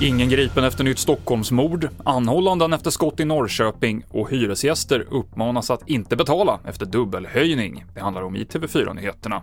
Ingen gripen efter nytt Stockholmsmord, anhållanden efter skott i Norrköping och hyresgäster uppmanas att inte betala efter dubbelhöjning. Det handlar om i TV4-nyheterna.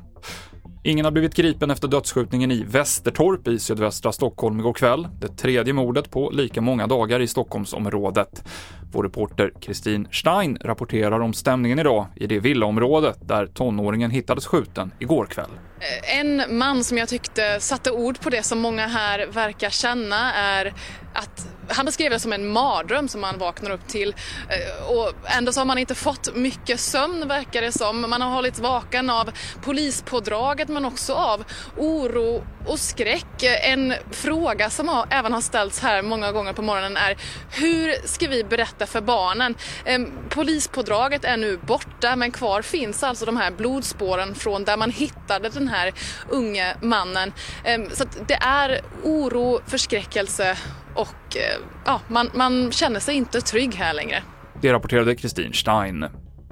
Ingen har blivit gripen efter dödsskjutningen i Västertorp i sydvästra Stockholm igår kväll. Det tredje mordet på lika många dagar i Stockholmsområdet. Vår reporter Kristin Stein rapporterar om stämningen idag i det villaområdet där tonåringen hittades skjuten igår kväll. Eh, en man som jag tyckte satte ord på det som många här verkar känna är att han beskrev det som en mardröm som man vaknar upp till eh, och ändå så har man inte fått mycket sömn verkar det som. Man har hållits vaken av polispådraget men också av oro och skräck. En fråga som har, även har ställts här många gånger på morgonen är hur ska vi berätta för barnen? Ehm, polispådraget är nu borta men kvar finns alltså de här blodspåren från där man hittade den den här unge mannen. Ehm, så att det är oro, förskräckelse och eh, ja, man, man känner sig inte trygg här längre. Det rapporterade Kristin Stein.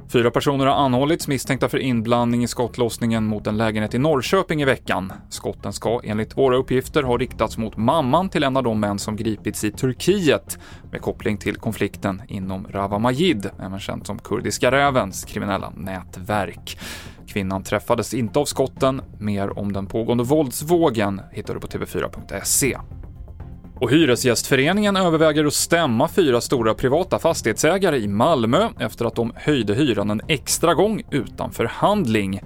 Fyra personer har anhållits misstänkta för inblandning i skottlossningen mot en lägenhet i Norrköping i veckan. Skotten ska enligt våra uppgifter ha riktats mot mamman till en av de män som gripits i Turkiet med koppling till konflikten inom Rawa Majid, även känt som Kurdiska rävens kriminella nätverk. Kvinnan träffades inte av skotten. Mer om den pågående våldsvågen hittar du på tv4.se. Och Hyresgästföreningen överväger att stämma fyra stora privata fastighetsägare i Malmö efter att de höjde hyran en extra gång utan förhandling.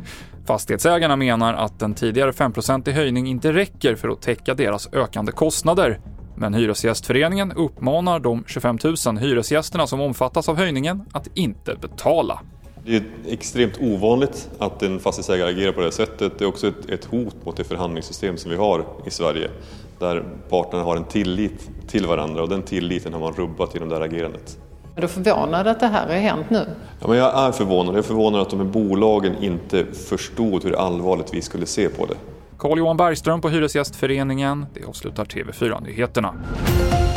Fastighetsägarna menar att en tidigare 5-procentig höjning inte räcker för att täcka deras ökande kostnader. Men Hyresgästföreningen uppmanar de 25 000 hyresgästerna som omfattas av höjningen att inte betala. Det är extremt ovanligt att en fastighetsägare agerar på det här sättet. Det är också ett, ett hot mot det förhandlingssystem som vi har i Sverige där parterna har en tillit till varandra och den tilliten har man rubbat genom det här agerandet. Är du förvånad att det här har hänt nu? Ja, men jag är förvånad. Jag är förvånad att de här bolagen inte förstod hur allvarligt vi skulle se på det. Carl-Johan Bergström på Hyresgästföreningen. Det avslutar TV4-nyheterna. Ett